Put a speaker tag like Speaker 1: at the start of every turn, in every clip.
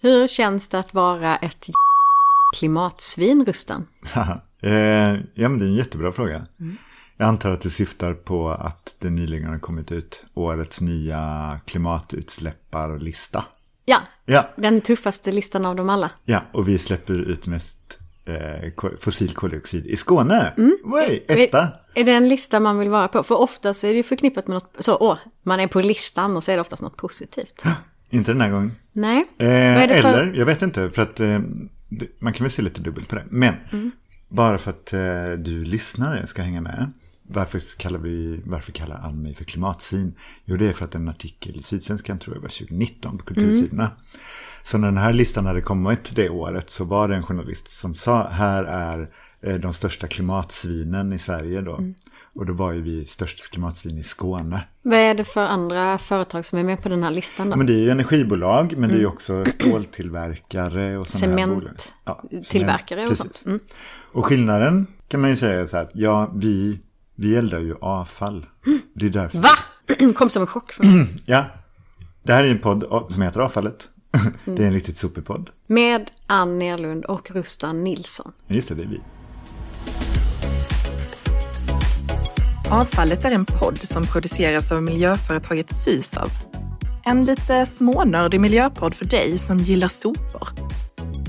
Speaker 1: Hur känns det att vara ett klimatsvin, Rustan?
Speaker 2: eh, ja, men det är en jättebra fråga. Mm. Jag antar att det syftar på att det nyligen har kommit ut årets nya klimatutsläpparlista.
Speaker 1: Ja, ja, den tuffaste listan av dem alla.
Speaker 2: Ja, och vi släpper ut mest eh, fossil koldioxid i Skåne. Mm. Way, etta. Är,
Speaker 1: är det en lista man vill vara på? För oftast är det förknippat med något, så åh, man är på listan och så är det oftast något positivt.
Speaker 2: Inte den här gången.
Speaker 1: Nej.
Speaker 2: Eh, eller, jag vet inte, för att eh, man kan väl se lite dubbelt på det. Men, mm. bara för att eh, du lyssnare ska hänga med. Varför kallar, vi, varför kallar Ann mig för klimatsvin? Jo, det är för att en artikel i Sydsvenskan, tror jag var 2019, på kultursidorna. Mm. Så när den här listan hade kommit det året så var det en journalist som sa, här är eh, de största klimatsvinen i Sverige då. Mm. Och då var ju vi störst klimatsvin i Skåne.
Speaker 1: Vad är det för andra företag som är med på den här listan då?
Speaker 2: Men det är ju energibolag, men mm. det är ju mm. också ståltillverkare och
Speaker 1: Cementtillverkare ja, och sånt. Mm.
Speaker 2: Och skillnaden kan man ju säga så här, ja vi vi eldar ju avfall. Det är därför.
Speaker 1: Va? Kom som en chock för mig.
Speaker 2: ja. Det här är en podd som heter Avfallet. det är en riktigt sopig podd.
Speaker 1: Med Ann Nerlund och Rustan Nilsson.
Speaker 2: Just det, det är vi.
Speaker 3: Avfallet är en podd som produceras av miljöföretaget Sysav. En lite smånördig miljöpodd för dig som gillar sopor.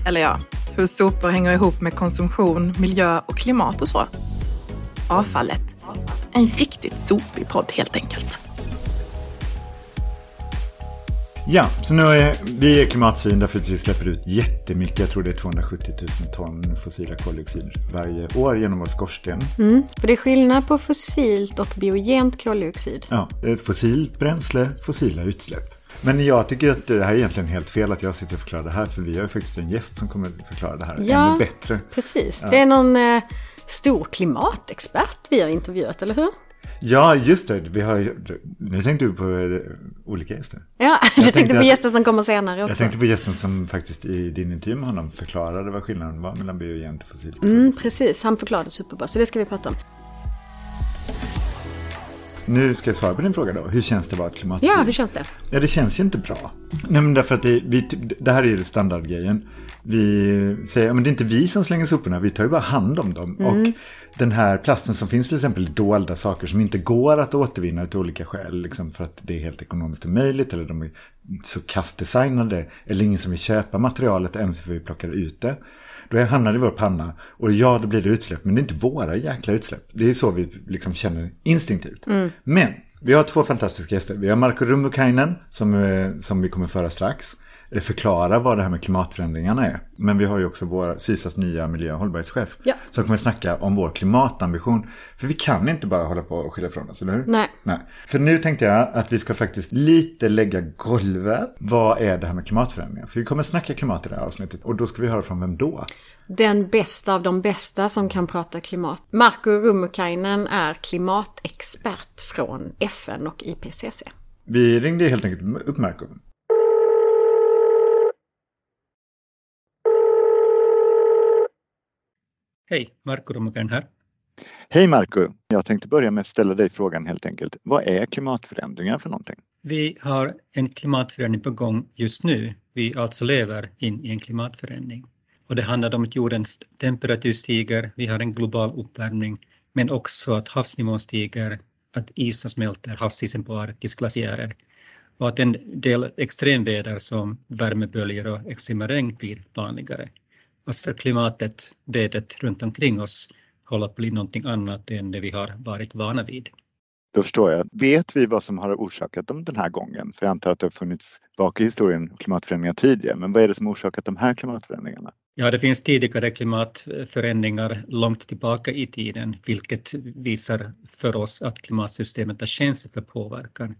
Speaker 3: Eller ja, hur sopor hänger ihop med konsumtion, miljö och klimat och så. Avfallet en riktigt sopig podd helt enkelt.
Speaker 2: Ja, så nu är vi är klimatsvin därför att vi släpper ut jättemycket. Jag tror det är 270 000 ton fossila koldioxid varje år genom vår skorsten.
Speaker 1: Mm, för det är skillnad på fossilt och biogent koldioxid.
Speaker 2: Ja, fossilt bränsle, fossila utsläpp. Men jag tycker att det här är egentligen helt fel att jag sitter och förklarar det här. För vi har ju faktiskt en gäst som kommer förklara det här ja, ännu bättre.
Speaker 1: Precis, ja. det är någon eh, stor klimatexpert vi har intervjuat, eller hur?
Speaker 2: Ja, just det. Vi har, nu tänkte du på eh, olika gäster.
Speaker 1: Ja, jag, jag tänkte, tänkte på gästen som kommer senare också.
Speaker 2: Jag tänkte på gästen som faktiskt i din intervju med honom förklarade vad skillnaden var mellan biogent och fossilt.
Speaker 1: Mm, precis, han förklarade superbra, så det ska vi prata om.
Speaker 2: Nu ska jag svara på din fråga då. Hur känns det att vara klimatsvin?
Speaker 1: Ja, hur känns det?
Speaker 2: Ja, det känns ju inte bra. Nej, men därför att det, vi, det här är ju standardgrejen. Vi säger, men det är inte vi som slänger soporna, vi tar ju bara hand om dem. Mm. Och den här plasten som finns till exempel dolda saker som inte går att återvinna av olika skäl. Liksom för att det är helt ekonomiskt omöjligt eller de är så kastdesignade. Eller ingen som vill köpa materialet ens för vi plockar ut det. Då hamnar det i vår panna. Och ja, då blir det utsläpp. Men det är inte våra jäkla utsläpp. Det är så vi liksom känner instinktivt. Mm. Men vi har två fantastiska gäster. Vi har Marko Rummukainen som, eh, som vi kommer föra strax. Eh, förklara vad det här med klimatförändringarna är. Men vi har ju också vår SISAs nya miljö och hållbarhetschef. Ja. Som kommer snacka om vår klimatambition. För vi kan inte bara hålla på och skylla från oss, eller hur?
Speaker 1: Nej.
Speaker 2: Nej. För nu tänkte jag att vi ska faktiskt lite lägga golvet. Vad är det här med klimatförändringar? För vi kommer snacka klimat i det här avsnittet. Och då ska vi höra från vem då?
Speaker 1: Den bästa av de bästa som kan prata klimat. Marko Rummukainen är klimatexpert från FN och IPCC.
Speaker 2: Vi ringde helt enkelt upp Marko.
Speaker 4: Hej, Marko Romukainen här.
Speaker 2: Hej Marko! Jag tänkte börja med att ställa dig frågan helt enkelt. Vad är klimatförändringar för någonting?
Speaker 4: Vi har en klimatförändring på gång just nu. Vi alltså lever in i en klimatförändring. Och det handlar om att jordens temperatur stiger, vi har en global uppvärmning, men också att havsnivån stiger, att isen smälter, havsisen på Arktis, glaciärer och att en del extremväder som värmeböljor och extrema regn blir vanligare alltså klimatet, vädret runt omkring oss håller på att bli någonting annat än det vi har varit vana vid.
Speaker 2: Då förstår jag. Vet vi vad som har orsakat dem den här gången? För jag antar att det har funnits bak i historien klimatförändringar tidigare. Men vad är det som har orsakat de här klimatförändringarna?
Speaker 4: Ja, det finns tidigare klimatförändringar långt tillbaka i tiden, vilket visar för oss att klimatsystemet är känsligt för påverkan.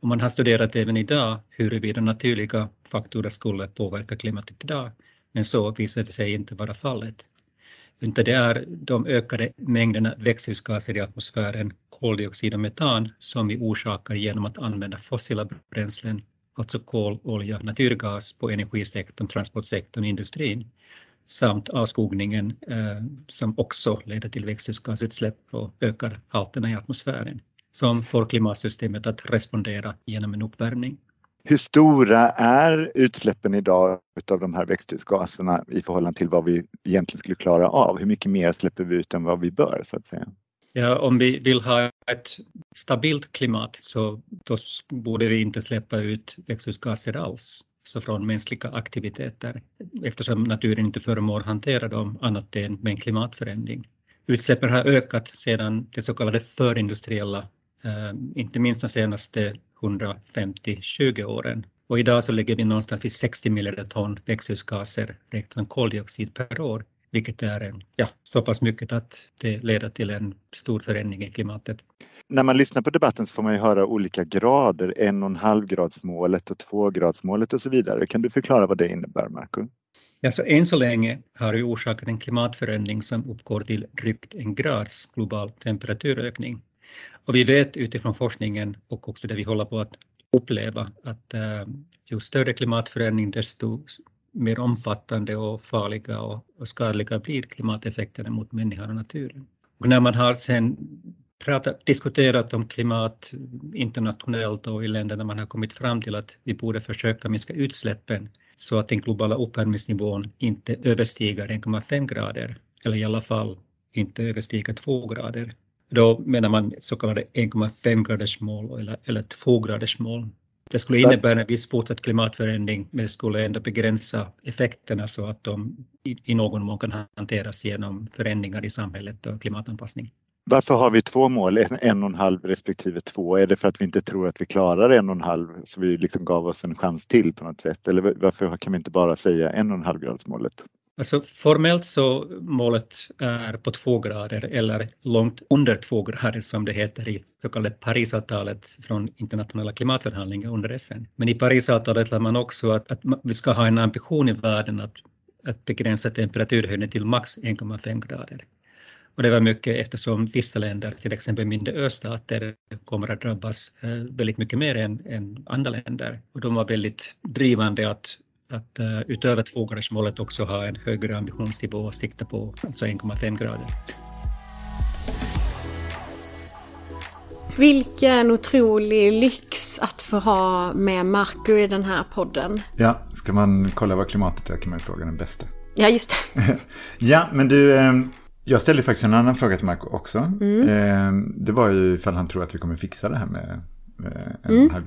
Speaker 4: Och man har studerat även idag huruvida naturliga faktorer skulle påverka klimatet idag. Men så visade det sig inte vara fallet. Utan det är de ökade mängderna växthusgaser i atmosfären, koldioxid och metan, som vi orsakar genom att använda fossila bränslen, alltså kol, olja, naturgas på energisektorn, transportsektorn och industrin, samt avskogningen eh, som också leder till växthusgasutsläpp och ökar halterna i atmosfären, som får klimatsystemet att respondera genom en uppvärmning.
Speaker 2: Hur stora är utsläppen idag av de här växthusgaserna i förhållande till vad vi egentligen skulle klara av? Hur mycket mer släpper vi ut än vad vi bör så att säga?
Speaker 4: Ja, om vi vill ha ett stabilt klimat så då borde vi inte släppa ut växthusgaser alls så från mänskliga aktiviteter eftersom naturen inte förmår hantera dem annat än med en klimatförändring. Utsläppen har ökat sedan det så kallade förindustriella, eh, inte minst de senaste 150-20 åren. Och idag så ligger vi någonstans vid 60 miljarder ton växthusgaser räknat som koldioxid per år, vilket är ja, så pass mycket att det leder till en stor förändring i klimatet.
Speaker 2: När man lyssnar på debatten så får man ju höra olika grader, en och en halv gradsmålet och två gradsmålet och så vidare. Kan du förklara vad det innebär, Marco?
Speaker 4: Ja, så än så länge har det orsakat en klimatförändring som uppgår till drygt en grads global temperaturökning. Och vi vet utifrån forskningen och också det vi håller på att uppleva att eh, ju större klimatförändring desto mer omfattande och farliga och, skadliga blir klimateffekterna mot människan och naturen. Och när man har sen pratat, diskuterat om klimat internationellt och i länderna, man har kommit fram till att vi borde försöka minska utsläppen så att den globala uppvärmningsnivån inte överstiger 1,5 grader eller i alla fall inte överstiger 2 grader. Då menar man så kallade 1,5 graders mål eller, eller 2 graders mål. Det skulle innebära en viss fortsatt klimatförändring men det skulle ändå begränsa effekterna så att de i, i någon mån kan hanteras genom förändringar i samhället och klimatanpassning.
Speaker 2: Varför har vi två mål, en, en och en halv respektive två? Är det för att vi inte tror att vi klarar en och en halv så vi liksom gav oss en chans till på något sätt? Eller varför kan vi inte bara säga en och en halv gradsmålet?
Speaker 4: Alltså formellt så målet är på två grader eller långt under två grader som det heter i så kallade Parisavtalet från internationella klimatförhandlingar under FN. Men i Parisavtalet lär man också att, att vi ska ha en ambition i världen att, att begränsa temperaturhöjningen till max 1,5 grader. Och det var mycket eftersom vissa länder, till exempel mindre östater, kommer att drabbas eh, väldigt mycket mer än, än andra länder. Och de var väldigt drivande att, att uh, utöver tvågradersmålet också ha en högre ambitionsnivå och sikta på alltså 1,5 grader.
Speaker 1: Vilken otrolig lyx att få ha med Marco i den här podden.
Speaker 2: Ja, ska man kolla vad klimatet är kan man fråga den bästa.
Speaker 1: Ja, just
Speaker 2: det. ja, men du, ehm, jag ställde faktiskt en annan fråga till Marco också. Mm. Eh, det var ju ifall han tror att vi kommer fixa det här med, en mm.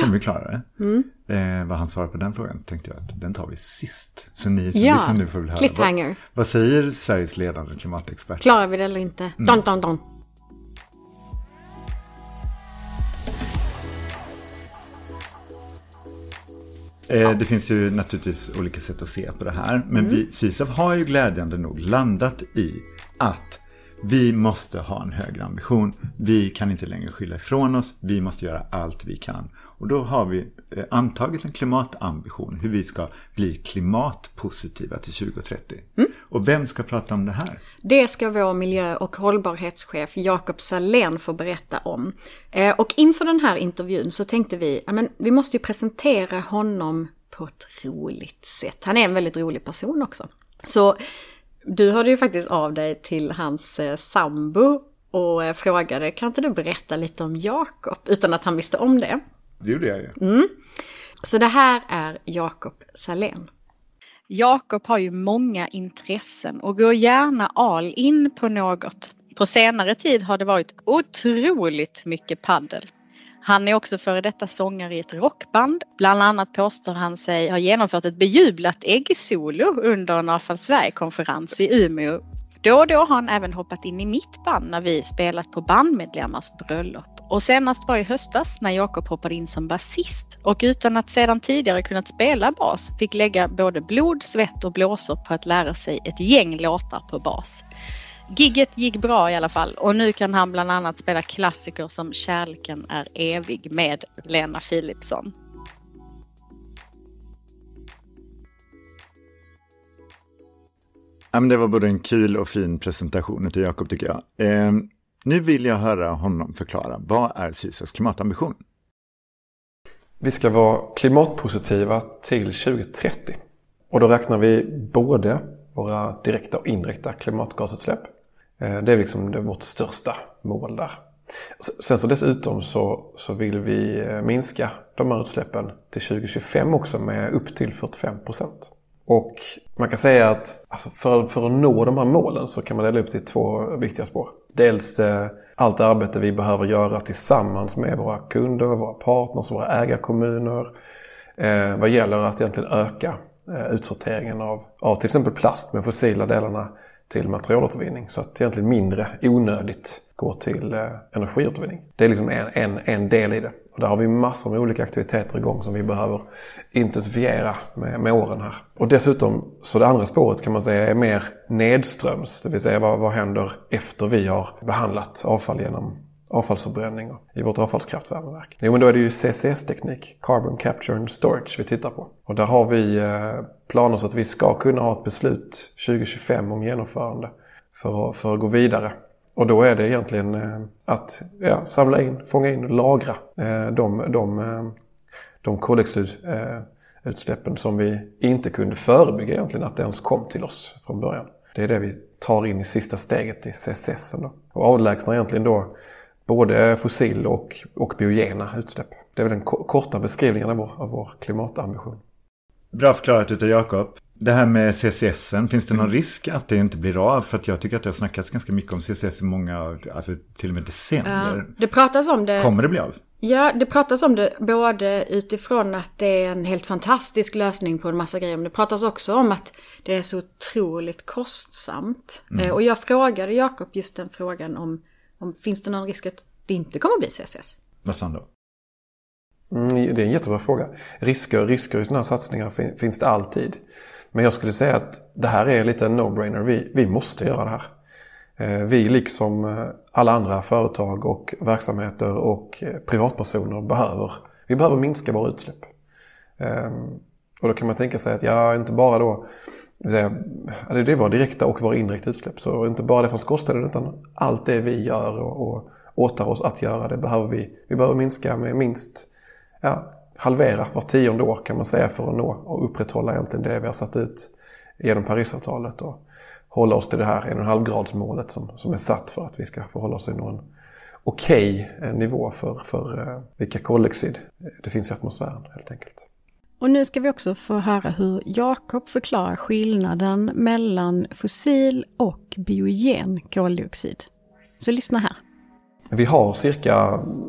Speaker 2: Kommer vi klara det? Mm. Eh, vad han svarar på den frågan tänkte jag att den tar vi sist. Så ni som ja. lyssnar nu får väl höra.
Speaker 1: Cliffhanger.
Speaker 2: Vad, vad säger Sveriges ledande klimatexpert?
Speaker 1: Klarar vi det eller inte? Mm. Don, don, don.
Speaker 2: Eh, det finns ju naturligtvis olika sätt att se på det här. Men mm. vi, Sysav har ju glädjande nog landat i att vi måste ha en högre ambition. Vi kan inte längre skylla ifrån oss. Vi måste göra allt vi kan. Och då har vi eh, antagit en klimatambition. Hur vi ska bli klimatpositiva till 2030. Mm. Och vem ska prata om det här?
Speaker 1: Det ska vår miljö och hållbarhetschef Jakob Salén få berätta om. Eh, och inför den här intervjun så tänkte vi, men vi måste ju presentera honom på ett roligt sätt. Han är en väldigt rolig person också. Så du hörde ju faktiskt av dig till hans eh, sambo och eh, frågade kan inte du berätta lite om Jakob utan att han visste om det.
Speaker 2: Det gjorde jag ju.
Speaker 1: Mm. Så det här är Jakob Salén.
Speaker 5: Jakob har ju många intressen och går gärna all in på något. På senare tid har det varit otroligt mycket paddel. Han är också före detta sångare i ett rockband. Bland annat påstår han sig ha genomfört ett bejublat äggsolo under en Afan Sverige-konferens i Umeå. Då och då har han även hoppat in i mitt band när vi spelat på bandmedlemmars bröllop. Och senast var i höstas när Jakob hoppade in som basist och utan att sedan tidigare kunnat spela bas fick lägga både blod, svett och blåsor på att lära sig ett gäng låtar på bas. Gigget gick bra i alla fall och nu kan han bland annat spela klassiker som Kärleken är evig med Lena Philipsson.
Speaker 2: Ja, men det var både en kul och fin presentation till Jakob tycker jag. Eh, nu vill jag höra honom förklara, vad är Sysas klimatambition?
Speaker 6: Vi ska vara klimatpositiva till 2030. Och då räknar vi både våra direkta och indirekta klimatgasutsläpp. Eh, det är liksom vårt största mål där. Sen så dessutom så, så vill vi eh, minska de här utsläppen till 2025 också med upp till 45 procent. Och man kan säga att alltså för, för att nå de här målen så kan man dela upp det i två viktiga spår. Dels eh, allt arbete vi behöver göra tillsammans med våra kunder, våra partners, våra ägarkommuner eh, vad gäller att egentligen öka eh, utsorteringen av, av till exempel plast med fossila delarna till materialåtervinning. Så att egentligen mindre onödigt går till eh, energiåtervinning. Det är liksom en, en, en del i det. Och där har vi massor med olika aktiviteter igång som vi behöver intensifiera med, med åren här. Och dessutom, så det andra spåret kan man säga är mer nedströms. Det vill säga vad, vad händer efter vi har behandlat avfall genom avfallsförbränning i vårt avfallskraftvärmeverk. Jo men då är det ju CCS-teknik, Carbon Capture and Storage, vi tittar på. Och där har vi eh, planer så att vi ska kunna ha ett beslut 2025 om genomförande för att, för att gå vidare. Och då är det egentligen eh, att ja, samla in, fånga in och lagra eh, de, de, de koldioxidutsläppen som vi inte kunde förebygga egentligen att det ens kom till oss från början. Det är det vi tar in i sista steget i CCS. Då. Och avlägsnar egentligen då både fossil och, och biogena utsläpp. Det är väl den korta beskrivningen av vår, av vår klimatambition.
Speaker 2: Bra förklarat utav Jakob. Det här med CCS, finns det någon risk att det inte blir av? För att jag tycker att det har snackats ganska mycket om CCS i många, alltså till och med decennier.
Speaker 1: Ja, det pratas om det.
Speaker 2: Kommer det bli av?
Speaker 1: Ja, det pratas om det både utifrån att det är en helt fantastisk lösning på en massa grejer. Men det pratas också om att det är så otroligt kostsamt. Mm. Eh, och jag frågade Jakob just den frågan om om, finns det någon risk att det inte kommer att bli CCS?
Speaker 2: Vad sa han då?
Speaker 6: Mm, det är en jättebra fråga. Risker, risker i sådana här satsningar finns det alltid. Men jag skulle säga att det här är lite en no-brainer. Vi, vi måste göra det här. Eh, vi liksom eh, alla andra företag och verksamheter och eh, privatpersoner behöver, vi behöver minska våra utsläpp. Ehm, och då kan man tänka sig att ja, inte bara då det är våra direkta och våra indirekta utsläpp. Så inte bara det från skorstenen utan allt det vi gör och, och åtar oss att göra det behöver vi. Vi behöver minska med minst ja, halvera var tionde år kan man säga för att nå och upprätthålla egentligen det vi har satt ut genom Parisavtalet och hålla oss till det här 1,5 gradsmålet som, som är satt för att vi ska förhålla oss till någon okej okay nivå för, för eh, vilka koldioxid eh, det finns i atmosfären helt enkelt.
Speaker 1: Och nu ska vi också få höra hur Jakob förklarar skillnaden mellan fossil och biogen koldioxid. Så lyssna här.
Speaker 6: Vi har cirka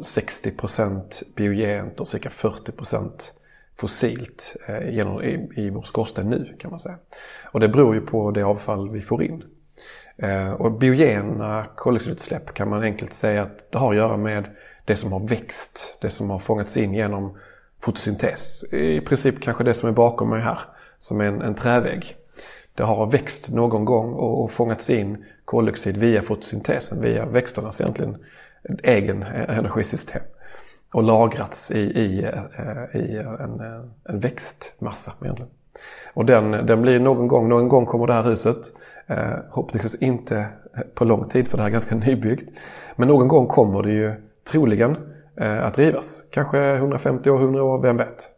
Speaker 6: 60% biogent och cirka 40% fossilt eh, i, vår skorsten nu kan man säga. Och det beror ju på det avfall vi får in. Eh, och biogena koldioxidutsläpp kan man enkelt säga att det har att göra med det som har växt, det som har fångats in genom fotosyntes. I princip kanske det som är bakom mig här, som är en, en trävägg. Det har växt någon gång och fångats in koldioxid via fotosyntesen, via växternas egentligen egen e-, energisystem. Och lagrats i, i, eh, i en, eh, en växtmassa egentligen. Och den, den blir någon gång, någon gång kommer det här huset, eh, hoppningsvis inte på lång tid för det här är ganska nybyggt. Men någon gång kommer det ju troligen Eh, att rivas. Kanske 150 år, 100 år, vem vet?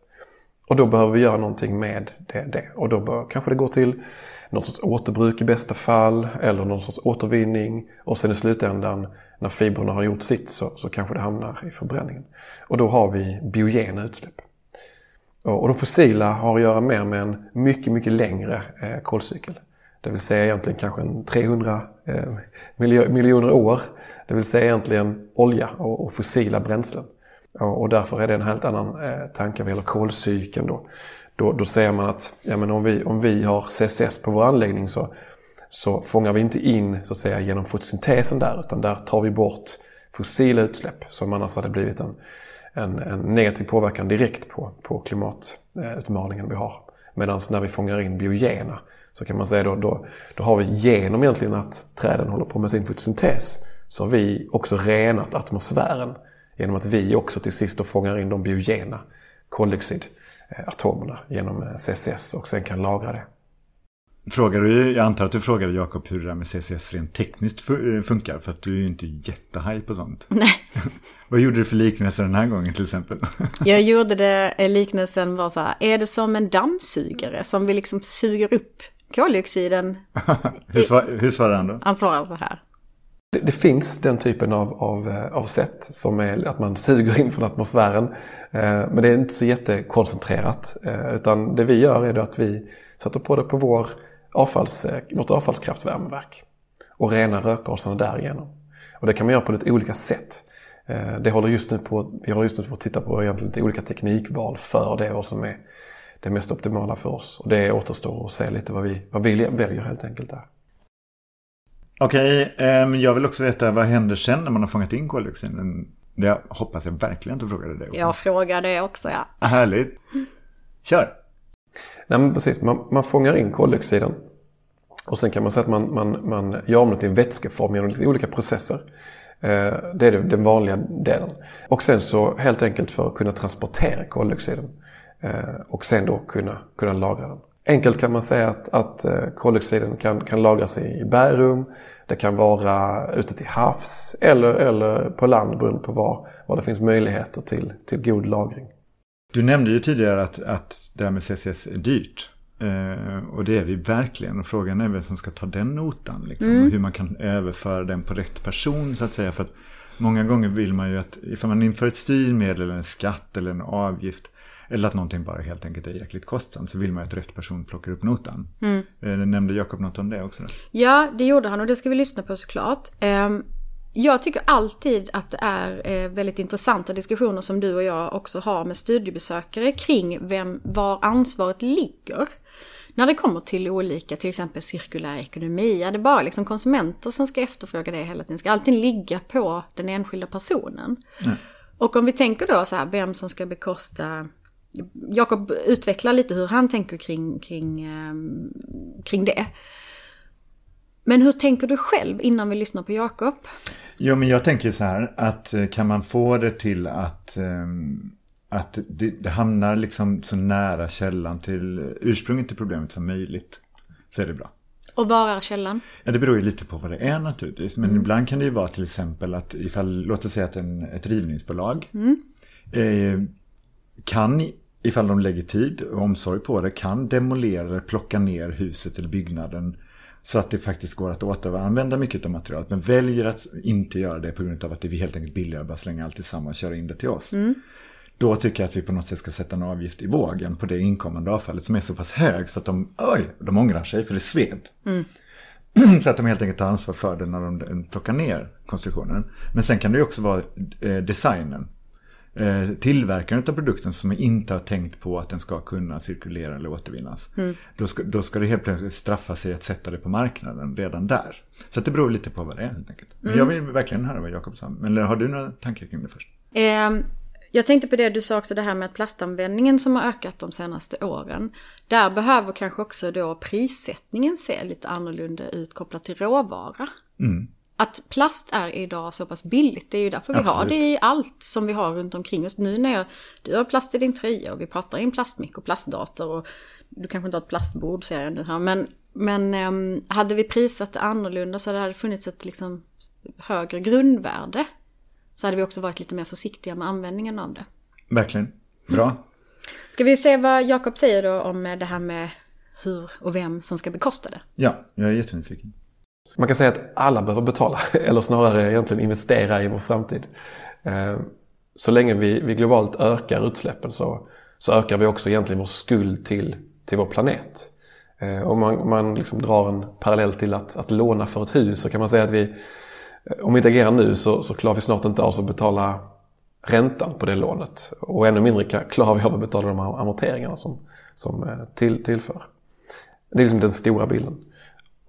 Speaker 6: Och då behöver vi göra någonting med det. det. Och då bör, kanske det går till någon sorts återbruk i bästa fall eller någon sorts återvinning. Och sen i slutändan när fibrerna har gjort sitt så, så kanske det hamnar i förbränningen. Och då har vi biogena utsläpp. Och, och de fossila har att göra mer med en mycket, mycket längre eh, kolcykel. Det vill säga egentligen kanske en 300 eh, miljoner år det vill säga egentligen olja och, och fossila bränslen. Och, och, därför är det en helt annan eh, tanke vad gäller kolcykeln då. Då, då säger man att ja, men om, vi, om vi har CCS på vår anläggning så, så fångar vi inte in så att säga genom fotosyntesen där utan där tar vi bort fossila utsläpp som annars hade blivit en, en, en negativ påverkan direkt på, på klimatutmaningen vi har. Medan när vi fångar in biogena så kan man säga då, då, då har vi genom egentligen att träden håller på med sin fotosyntes så har vi också renat atmosfären genom att vi också till sist då fångar in de biogena koldioxidatomerna genom eh, CCS och sen kan lagra det.
Speaker 2: Frågar du, jag antar att du frågade Jakob hur det där med CCS rent tekniskt eh, funkar för att du är ju inte jättehaj på sånt.
Speaker 1: Nej.
Speaker 2: Vad gjorde du för liknelse den här gången till exempel?
Speaker 1: jag gjorde det, eh, liknelsen var så här, är det som en dammsugare som vi liksom suger upp koldioxiden?
Speaker 2: hur, svar, hur svarar han då?
Speaker 1: Han svarar så här.
Speaker 6: Det, det, finns den typen av, av, eh, av sätt som är att man suger in från atmosfären. Eh, men det är inte så jättekoncentrerat. Eh, utan det vi gör är då att vi sätter på det på vår avfalls, eh, vårt avfallskraftvärmeverk. Och renar rökgaserna därigenom. Och det kan man göra på lite olika sätt. Eh, det håller just nu på, vi håller just nu på att titta på egentligen lite olika teknikval för det, vad som är det mest optimala för oss. Och det återstår att se lite vad vi, vad vi väljer helt enkelt där.
Speaker 2: Okej, okay, jag vill också veta vad händer sen när man har fångat in koldioxiden? Det hoppas jag verkligen att du frågade det. Också.
Speaker 1: Jag frågar det också, ja.
Speaker 2: Härligt. Kör!
Speaker 6: Nej, men precis. Man, man fångar in koldioxiden. Och sen kan man säga att man, man, man gör om det till en vätskeform genom lite olika processer. Eh, det är den vanliga delen. Och sen så helt enkelt för att kunna transportera koldioxiden. Eh, och sen då kunna, kunna lagra den. Enkelt kan man säga att, att eh, koldioxiden kan, kan lagras i bergrum, det kan vara ute till havs eller, eller på land beroende på var, var det finns möjligheter till, till god lagring.
Speaker 2: Du nämnde ju tidigare att, att det här med CCS är dyrt. Eh, och det är vi verkligen. Och frågan är vem som ska ta den notan. Liksom, mm. Och hur man kan överföra den på rätt person så att säga. För att många gånger vill man ju att ifall man inför ett styrmedel eller en skatt eller en avgift eller att någonting bara helt enkelt är jäkligt kostsamt så vill man att rätt person plockar upp notan. Mm. Eh, nämnde Jakob något om det också? Då?
Speaker 1: Ja, det gjorde han och det ska vi lyssna på såklart. Ehm, jag tycker alltid att det är eh, väldigt intressanta diskussioner som du och jag också har med studiebesökare kring vem, var ansvaret ligger. När det kommer till olika, till exempel cirkulär ekonomi, är det bara liksom konsumenter som ska efterfråga det hela tiden? Ska allting ligga på den enskilda personen? Mm. Och om vi tänker då så här, vem som ska bekosta Jakob utvecklar lite hur han tänker kring, kring, ehm, kring det. Men hur tänker du själv innan vi lyssnar på Jakob?
Speaker 2: Jo, men jag tänker så här att eh, kan man få det till att, ehm, att det, det hamnar liksom så nära källan till ursprunget till problemet som möjligt så är det bra.
Speaker 1: Och var är källan?
Speaker 2: Ja, det beror ju lite på vad det är naturligtvis. Men mm. ibland kan det ju vara till exempel att ifall, låt oss säga att en, ett rivningsbolag mm. eh, kan ifall de lägger tid och omsorg på det, kan demolera eller plocka ner huset eller byggnaden så att det faktiskt går att återanvända mycket av materialet. Men väljer att inte göra det på grund av att det är helt enkelt billigare att bara slänga allt tillsammans och köra in det till oss. Mm. Då tycker jag att vi på något sätt ska sätta en avgift i vågen på det inkommande avfallet som är så pass hög så att de, oj, de ångrar sig för det sved. Mm. Så att de helt enkelt tar ansvar för det när de plockar ner konstruktionen. Men sen kan det ju också vara eh, designen eh, tillverkaren av produkten som inte har tänkt på att den ska kunna cirkulera eller återvinnas. Mm. Då, ska, då ska det helt plötsligt straffa sig att sätta det på marknaden redan där. Så det beror lite på vad det är helt enkelt. Men mm. jag vill verkligen höra vad Jakob sa. Men har du några tankar kring det först?
Speaker 1: Eh, jag tänkte på det du sa också det här med plastanvändningen som har ökat de senaste åren. Där behöver kanske också då prissättningen se lite annorlunda ut kopplat till råvara. Mm att plast är idag så pass billigt, det är ju därför vi Absolut. har det i allt som vi har runt omkring oss. Nu när jag, du har plast i din tröja och vi pratar i en plastmick och plastdator och du kanske inte har ett plastbord ser jag nu här. Men, men um, hade vi prisat det annorlunda så hade det funnits ett liksom högre grundvärde. Så hade vi också varit lite mer försiktiga med användningen av det.
Speaker 2: Verkligen. Bra.
Speaker 1: Ska vi se vad Jakob säger då om det här med hur och vem som ska bekosta det?
Speaker 2: Ja, jag är jättenyfiken.
Speaker 6: Man kan säga att alla behöver betala, eller snarare egentligen investera i vår framtid. Eh, så länge vi, vi globalt ökar utsläppen så, så ökar vi också egentligen vår skuld till, till vår planet. Eh, om man, man liksom drar en parallell till att, att låna för ett hus så kan man säga att vi, eh, om vi inte agerar nu så, så klarar vi snart inte av att betala räntan på det lånet. Och ännu mindre klarar vi av att betala de amorteringarna som, som till, tillför. Det är liksom den stora bilden.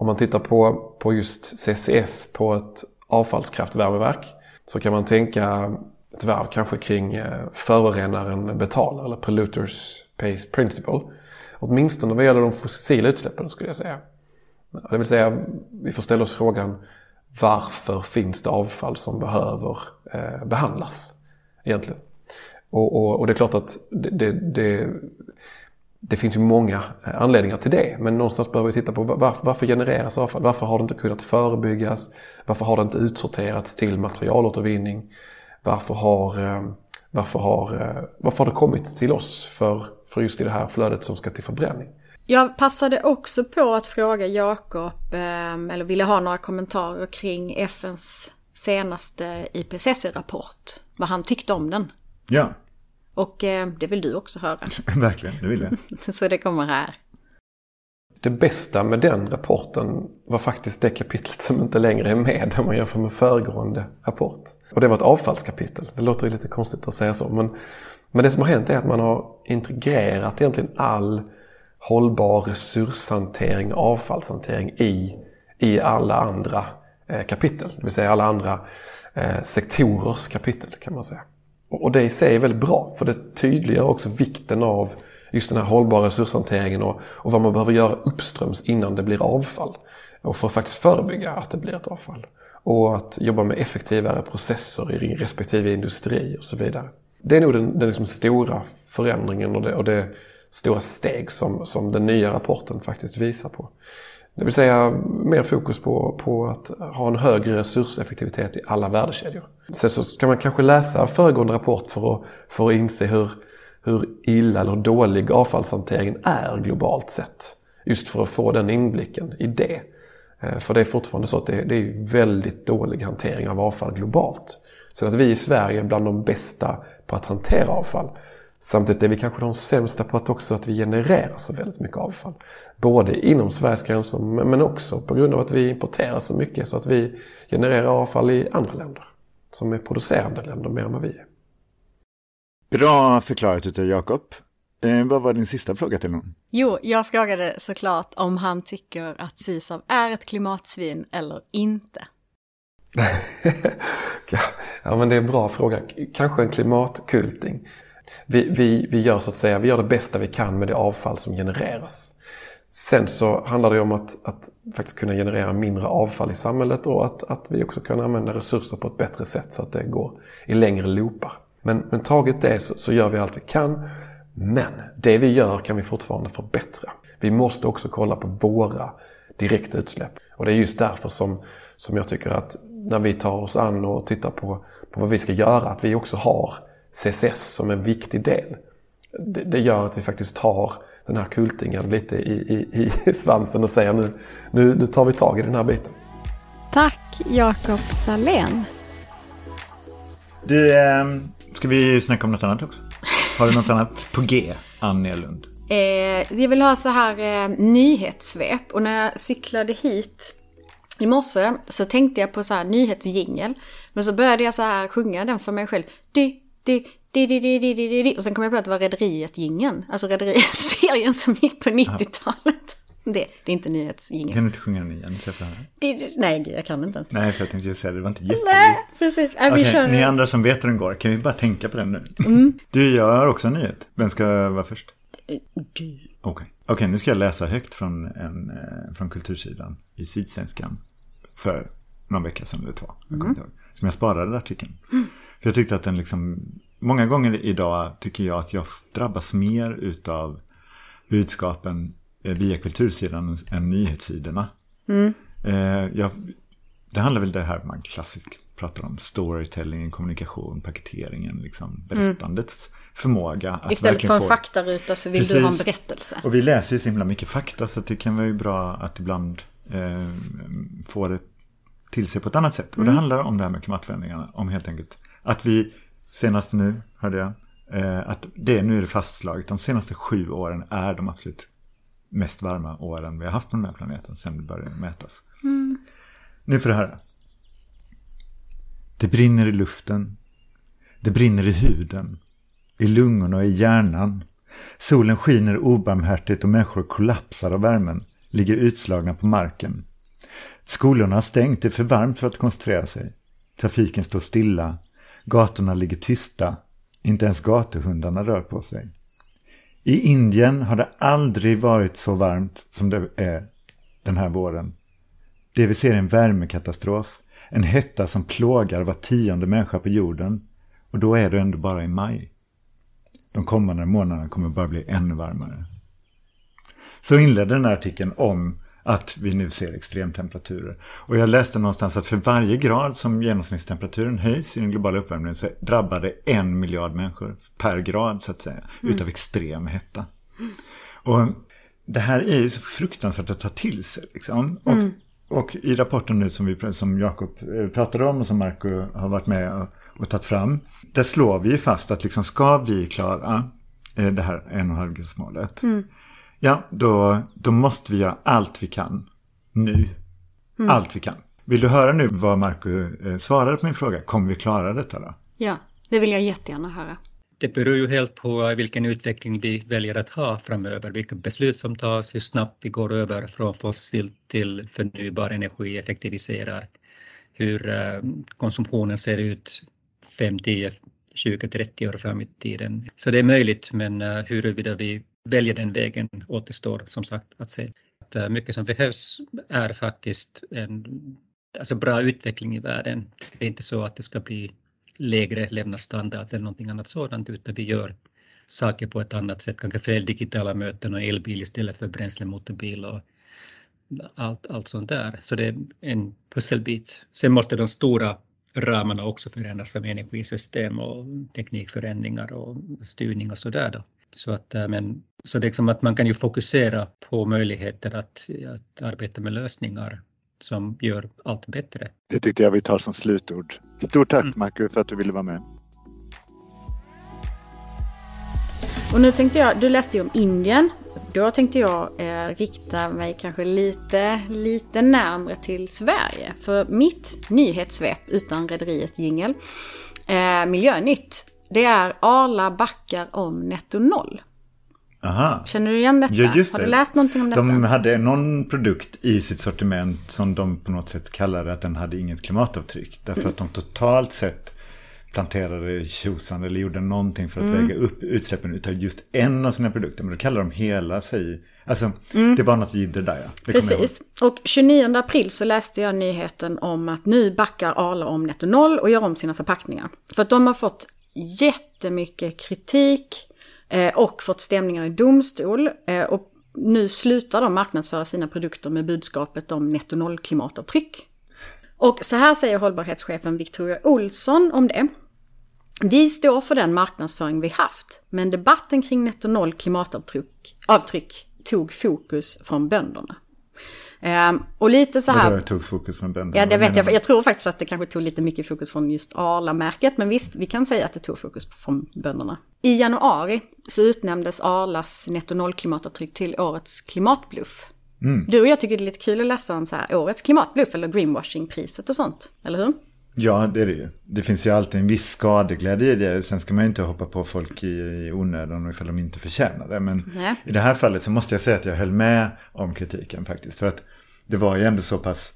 Speaker 6: Om man tittar på, på just CCS på ett avfallskraftvärmeverk så kan man tänka ett varv kanske kring eh, förorenaren betalar eller polluters pays principle. Åtminstone vad gäller de fossila utsläppen skulle jag säga. Det vill säga, vi får ställa oss frågan varför finns det avfall som behöver eh, behandlas egentligen? Och, och, och, det är klart att det, det, det det finns ju många eh, anledningar till det, men någonstans behöver vi titta på varför, varför genereras avfall? Varför har det inte kunnat förebyggas? Varför har det inte utsorterats till materialåtervinning? Varför har, eh, varför har, eh, varför har det kommit till oss för, för just i det här flödet som ska till förbränning?
Speaker 1: Jag passade också på att fråga Jakob, eller ville ha några kommentarer kring FNs senaste IPCC-rapport. Vad han tyckte om den.
Speaker 2: Ja,
Speaker 1: Och eh, det vill du också höra.
Speaker 2: verkligen, det vill jag.
Speaker 1: Så det kommer här.
Speaker 6: Det bästa med den rapporten var faktiskt det kapitlet som inte längre är med om man jämför med föregående rapport. Och det var ett avfallskapitel. Det låter ju lite konstigt att säga så. Men, men det som har hänt är att man har integrerat egentligen all hållbar resurshantering och avfallshantering i, i alla andra eh, kapitel. Det vill säga alla andra eh, sektorers kapitel kan man säga. Och, det i sig är väldigt bra för det tydliggör också vikten av just den här hållbara resurshanteringen och, och vad man behöver göra uppströms innan det blir avfall. Och för att faktiskt förebygga att det blir ett avfall. Och att jobba med effektivare processer i respektive industri och så vidare. Det är nog den, den liksom stora förändringen och det, och det stora steg som, som den nya rapporten faktiskt visar på. Det vill säga mer fokus på, på att ha en högre resurseffektivitet i alla värdekedjor. Sen så kan man kanske läsa föregående rapport för att, för att inse hur, hur illa eller dålig avfallshanteringen är globalt sett. Just för att få den inblicken i det. Eh, för det är fortfarande så att det, det är väldigt dålig hantering av avfall globalt. Så att vi i Sverige är bland de bästa på att hantera avfall. Samtidigt är vi kanske de sämsta på att också att vi genererar så väldigt mycket avfall. Både inom Sveriges gränser men också på grund av att vi importerar så mycket så att vi genererar avfall i andra länder. Som är producerande länder mer än vad vi är.
Speaker 2: Bra förklarat utav Jakob. Eh, vad var din sista fråga till honom?
Speaker 1: Jo, jag frågade såklart om han tycker att Sysav är ett klimatsvin eller inte.
Speaker 6: ja men det är en bra fråga. Kanske en klimatkulting. Vi, vi, vi gör så att säga, vi gör det bästa vi kan med det avfall som genereras. Sen så handlar det om att, att faktiskt kunna generera mindre avfall i samhället och att, att vi också kan använda resurser på ett bättre sätt så att det går i längre loopar. Men, men taget det så, så gör vi allt vi kan. Men det vi gör kan vi fortfarande förbättra. Vi måste också kolla på våra direkta utsläpp. Och det är just därför som, som jag tycker att när vi tar oss an och tittar på, på vad vi ska göra, att vi också har CCS som en viktig del. Det, det gör att vi faktiskt tar den här kultingen lite i, i, i svansen och säger nu, nu, nu tar vi tag i den här biten.
Speaker 1: Tack Jakob Salén.
Speaker 2: Du, eh, ska vi snacka om något annat också? Har du något annat på G, Annie Lund?
Speaker 1: Eh, jag vill ha så här eh, nyhetssvep och när jag cyklade hit i morse så tänkte jag på så här nyhetsjingel. Men så började jag så här sjunga den för mig själv. Di, di, di, di, di, di, di, di. Och sen kom jag på att det var Rederiet-jingeln. Alltså Rederiet-serien som gick på 90-talet. Det, det är inte nyhetsjingeln.
Speaker 2: Kan du inte sjunga den igen?
Speaker 1: Nej, jag kan inte ens.
Speaker 2: Nej, för jag tänkte just säga det, var inte jättelikt.
Speaker 1: Nej, precis. Äh,
Speaker 2: Okej,
Speaker 1: kör.
Speaker 2: ni andra som vet hur den går, kan vi bara tänka på den nu?
Speaker 1: Mm.
Speaker 2: Du, jag har också en nyhet. Vem ska vara först?
Speaker 1: Du.
Speaker 2: Okej, Okej, nu ska jag läsa högt från, en, eh, från Kultursidan i Sydsvenskan för någon vecka sedan eller två. Jag ihåg. Som jag sparade artikeln. För jag tyckte att den liksom, många gånger idag tycker jag att jag drabbas mer utav budskapen eh, via Kultursidan än nyhetssidorna. Eh, jag, det handlar väl det här man klassiskt pratar om, storytelling, kommunikation, paketeringen, liksom berättandets förmåga. Att
Speaker 1: Istället för en
Speaker 2: få-
Speaker 1: faktaruta så vill du ha en
Speaker 2: Precis.
Speaker 1: berättelse.
Speaker 2: och vi läser ju så himla mycket fakta så det kan vara ju bra att ibland eh, få det till sig på ett annat sätt. Och det handlar om det här med klimatförändringarna. Om helt enkelt att vi, senast nu hörde jag, eh, att det nu är det fastslaget. De senaste sju åren är de absolut mest varma åren vi har haft på den här planeten sedan det började mätas. Nu får du höra. Det brinner i luften. Det brinner i huden. I lungorna och i hjärnan. Solen skiner obarmhärtigt och människor kollapsar av värmen, ligger utslagna på marken. Skolorna har stängt, det är för varmt för att koncentrera sig. Trafiken står stilla. Gatorna ligger tysta. Inte ens gatuhundarna rör på sig. I Indien har det aldrig varit så varmt som det är den här våren. Det vi ser är en värmekatastrof. En hetta som plågar var tionde människa på jorden. Och då är det ändå bara i maj. De kommande månaderna kommer bara bli ännu varmare. Så inledde den här artikeln om att vi nu ser extremtemperaturer. Och jag läste någonstans att för varje grad som genomsnittstemperaturen höjs i den globala uppvärmningen så drabbar det en miljard människor per grad så att säga utav extrem hetta. Och det här är ju så fruktansvärt att ta till sig. Liksom. Och, mm. och i rapporten nu som, vi, som Jakob eh, pratade om och som Marco har varit med och, och tagit fram. Där slår vi ju fast att liksom, ska vi klara eh, det här 1,5-gradsmålet. Mm. Ja, då, då måste vi göra allt vi kan nu. Mm. Allt vi kan. Vill du höra nu vad Marco eh, svarade på min fråga? Kommer vi klara detta då?
Speaker 1: Ja, det vill jag jättegärna höra.
Speaker 4: Det beror ju helt på vilken utveckling vi väljer att ha framöver, vilka beslut som tas, hur snabbt vi går över från fossil till förnybar energi, effektiviserar, hur eh, konsumtionen ser ut 5, 10, 20, 30 år fram i tiden. Så det är möjligt, men eh, huruvida vi Välja den vägen återstår som sagt att se. Att eh, mycket som behövs är faktiskt en alltså bra utveckling i världen. Det är inte så att det ska bli lägre levnadsstandard eller någonting annat sådant, utan vi gör saker på ett annat sätt, kanske fler digitala möten och elbil istället för bränslemotorbil och allt, allt sånt där. Så det är en pusselbit. Sen måste de stora ramarna också förändras som energisystem och teknikförändringar och styrning och sådär då. Så, att, eh, men, så det är som att man kan ju fokusera på möjligheter att, att arbeta med lösningar som gör allt bättre.
Speaker 2: Det tyckte jag vi tar som slutord. Stort tack mm. Marcus för att du ville vara med.
Speaker 1: Och nu tänkte jag, du läste ju om Indien. Då tänkte jag eh, rikta mig kanske lite, lite närmre till Sverige. För mitt nyhetssvep utan rederiet Jingel, eh, Miljönytt, det är Arla backar om netto noll.
Speaker 2: Aha.
Speaker 1: Känner du igen detta? Ja,
Speaker 2: just
Speaker 1: det. Har du läst någonting om detta?
Speaker 2: De hade någon produkt i sitt sortiment som de på något sätt kallade att den hade inget klimatavtryck. Därför mm. att de totalt sett planterade tjosan eller gjorde någonting för att mm. väga upp utsläppen utav just en av sina produkter. Men då kallar de hela sig... Alltså, mm. det var något jidder där ja.
Speaker 1: Precis. Och 29 april så läste jag nyheten om att nu backar Arla om netto noll och gör om sina förpackningar. För att de har fått jättemycket kritik eh, och fått stämningar i domstol. Eh, och nu slutar de marknadsföra sina produkter med budskapet om netto noll klimatavtryck. Och så här säger hållbarhetschefen Victoria Olsson om det. Vi står för den marknadsföring vi haft, men debatten kring netto noll klimatavtryck avtryck tog fokus från bönderna. Um, och lite så här...
Speaker 2: Vadå tog fokus från bönderna?
Speaker 1: Ja, det vet jag. Jag tror faktiskt att det kanske tog lite mycket fokus från just Arla-märket. Men visst, vi kan säga att det tog fokus från bönderna. I januari så utnämndes Arlas netto noll klimatavtryck till årets klimatbluff. Mm. Du och jag tycker det är lite kul att läsa om så här, årets klimatbluff eller greenwashing-priset och sånt. Eller hur?
Speaker 2: Ja, det är det ju. Det finns ju alltid en viss skadeglädje i det. Sen ska man ju inte hoppa på folk i, i onödan ifall de inte förtjänar det. Men Nej. i det här fallet så måste jag säga att jag höll med om kritiken faktiskt. För att det var ju ändå så pass...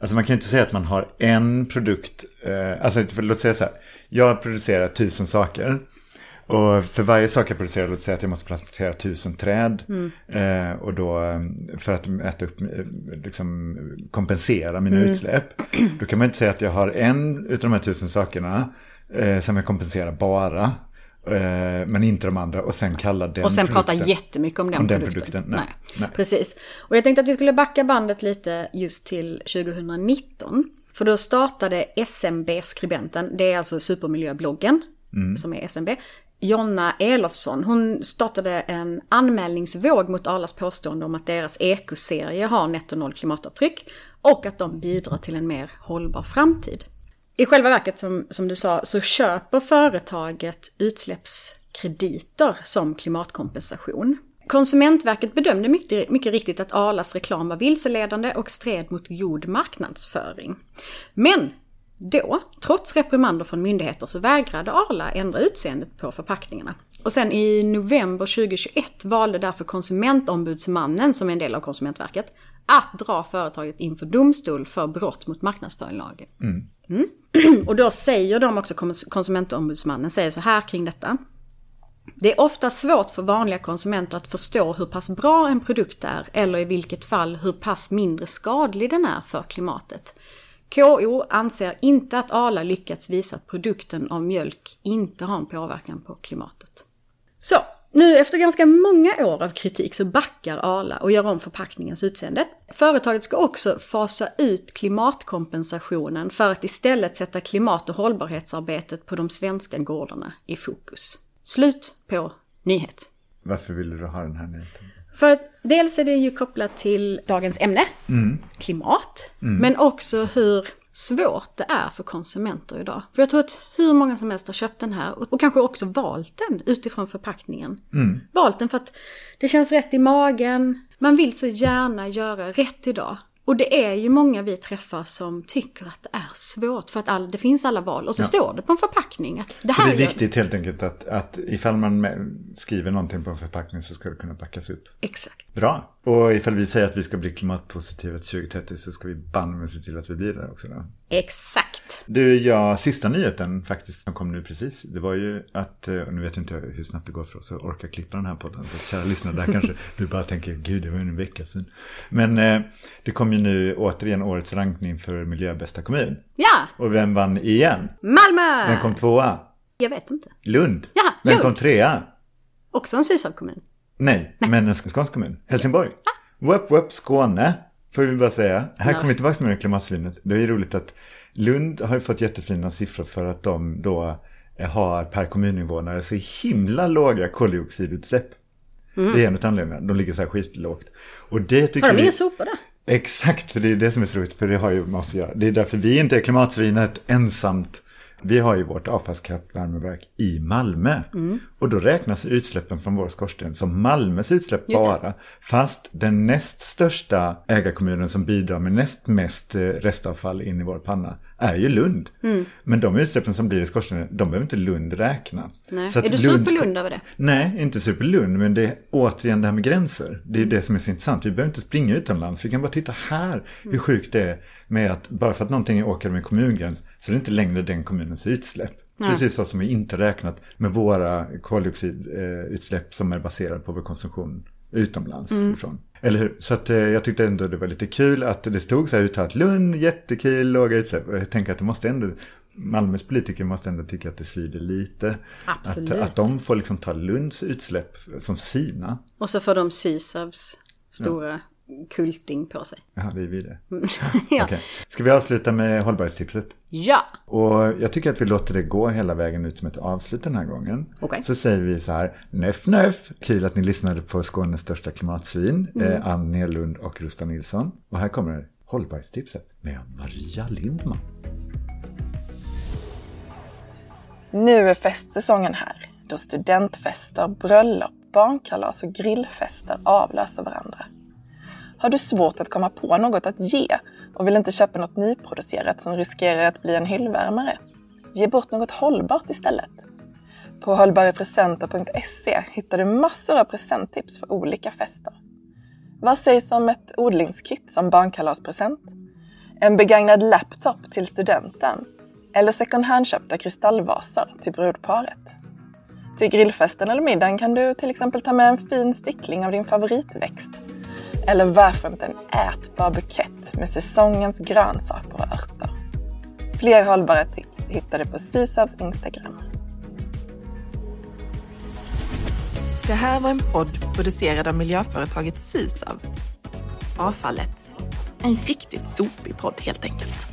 Speaker 2: Alltså man kan ju inte säga att man har en produkt. Eh, alltså låt säga så här. Jag producerar tusen saker. Och för varje sak jag producerar, låt säga att jag måste plantera tusen träd. Mm. Eh, och då eh, för att äta upp, eh, liksom, kompensera mina mm. utsläpp. Då kan man inte säga att jag har en av de här tusen sakerna eh, som jag kompenserar bara. Eh, men inte de andra och sen kalla den
Speaker 1: Och sen prata jättemycket om den,
Speaker 2: om den produkten. produkten. Nej. Nej.
Speaker 1: Nej. Precis. Och jag tänkte att vi skulle backa bandet lite just till 2019. För då startade SMB-skribenten, det är alltså supermiljöbloggen mm. som är SMB, Jonna Elofsson, hon startade en anmälningsvåg mot Arlas påstående om att deras ekoserie har netto noll klimatavtryck och att de bidrar till en mer hållbar framtid. I själva verket, som, som du sa, så köper företaget utsläppskrediter som klimatkompensation. Konsumentverket bedömde mycket, mycket riktigt att Arlas reklam var vilseledande och stred mot god marknadsföring. Men då, trots reprimander från myndigheter, så vägrade Arla ändra utseendet på förpackningarna. Och sen i november 2021 valde därför Konsumentombudsmannen, som är en del av Konsumentverket, att dra företaget inför domstol för brott mot marknadsföringslagen. Mm. Mm. Och då säger de också, Konsumentombudsmannen säger så här kring detta. Det är ofta svårt för vanliga konsumenter att förstå hur pass bra en produkt är eller i vilket fall hur pass mindre skadlig den är för klimatet. KO anser inte att Arla lyckats visa att produkten av mjölk inte har en påverkan på klimatet. Så, nu efter ganska många år av kritik så backar Arla och gör om förpackningens utseende. Företaget ska också fasa ut klimatkompensationen för att istället sätta klimat och hållbarhetsarbetet på de svenska gårdarna i fokus. Slut på nyhet.
Speaker 2: Varför ville du ha den här nyheten?
Speaker 1: För att dels är det ju kopplat till dagens ämne, klimat, men också hur svårt det är för konsumenter idag. För jag tror att hur många som helst har köpt den här och, och kanske också valt den utifrån förpackningen. Valt den för att det känns rätt i magen. Man vill så gärna göra rätt idag. Och det är ju många vi träffar som tycker att det är svårt för att all, det finns alla val. Och så
Speaker 2: Ja.
Speaker 1: står det på en förpackning att det
Speaker 2: Så
Speaker 1: här
Speaker 2: det är viktigt helt enkelt att, att ifall man skriver någonting på en förpackning så ska det kunna backas upp.
Speaker 1: Exakt.
Speaker 2: Bra. Och ifall vi säger att vi ska bli klimatpositiva till 2030 så ska vi banne se till att vi blir det också. Då.
Speaker 1: Exakt.
Speaker 2: Du, ja, sista nyheten faktiskt som kom nu precis. Det var ju att, eh, och nu vet inte jag hur snabbt det går för oss att orka klippa den här podden. Så att kära lyssnare där kanske du bara tänker, gud det var ju en vecka sedan. Men eh, det kom ju nu återigen årets rankning för miljöbästa kommun.
Speaker 1: Ja,
Speaker 2: Och vem vann igen?
Speaker 1: Malmö!
Speaker 2: Vem kom tvåa?
Speaker 1: Jag vet inte.
Speaker 2: Lund.
Speaker 1: Ja,
Speaker 2: Vem
Speaker 1: Lund.
Speaker 2: kom trea?
Speaker 1: Också en Sydsavkommun.
Speaker 2: Nej, men en skånsk kommun. Helsingborg. Whoop, whoop, Skåne. Får vi bara säga. Här
Speaker 1: Ja.
Speaker 2: kommer vi tillbaka med det klimatsvinet. Det är ju roligt att Lund har ju fått jättefina siffror för att de då eh, har per kommuninvånare så himla låga koldioxidutsläpp. Det är en av anledningarna. De ligger så här skitlågt. Och det tycker
Speaker 1: Har de inga sopor där?
Speaker 2: Exakt, för det är det som är så roligt, för det har ju med oss att göra. Det är därför vi inte är klimatsvinet ensamt. Vi har ju vårt avfallskraftvärmeverk i Malmö. Och då räknas utsläppen från vår skorsten som Malmös utsläpp bara. Fast den näst största ägarkommunen som bidrar med näst mest eh, restavfall in i vår panna är ju Lund. Men de utsläppen som blir i skorstenen, de behöver inte Lund räkna.
Speaker 1: Nej. Är du
Speaker 2: Lund-
Speaker 1: superlund över det?
Speaker 2: Nej, inte superlund, men det är återigen det här med gränser. Det är det som är så intressant. Vi behöver inte springa utomlands, vi kan bara titta här hur sjukt det är med att bara för att någonting åker med kommungräns så är det inte längre den kommunens utsläpp.
Speaker 1: Nej.
Speaker 2: Precis så som vi inte räknat med våra koldioxidutsläpp som är baserade på vår konsumtion utomlands ifrån. Eller hur? Så att, eh, jag tyckte ändå det var lite kul att det stod så här uttalat Lund, jättekul, låga utsläpp. Och jag tänker att det måste ändå, Malmös politiker måste ändå tycka att det svider lite.
Speaker 1: Absolut.
Speaker 2: Att, att de får liksom ta Lunds utsläpp som sina.
Speaker 1: Och så får de Sysavs stora kulting på sig.
Speaker 2: Är vi det.
Speaker 1: ja.
Speaker 2: Okej. Ska vi avsluta med hållbarhetstipset?
Speaker 1: ja.
Speaker 2: Och jag tycker att vi låter det gå hela vägen ut som ett avslut den här gången.
Speaker 1: Okej.
Speaker 2: Så säger vi så här, nöff nöff. Kul att ni lyssnade på Skånes största klimatsvin, eh, Ann Nerlund och Rusta Nilsson. Och här kommer hållbarhetstipset med Maria Lindman.
Speaker 3: Nu är festsäsongen här, då studentfester, bröllop, barnkalas och grillfester avlöser varandra. Har du svårt att komma på något att ge och vill inte köpa något nyproducerat som riskerar att bli en hyllvärmare? Ge bort något hållbart istället. På hållbarepresenter.se hittar du massor av presenttips för olika fester. Vad sägs om ett odlingskit som barnkalaspresent? En begagnad laptop till studenten? Eller second hand-köpta kristallvaser till brudparet? Till grillfesten eller middagen kan du till exempel ta med en fin stickling av din favoritväxt. Eller varför inte en ätbar bukett med säsongens grönsaker och örter. Fler hållbara tips hittar du på Sysavs Instagram. Det här var en podd producerad av miljöföretaget Sysav. Avfallet. En riktigt sopig podd helt enkelt.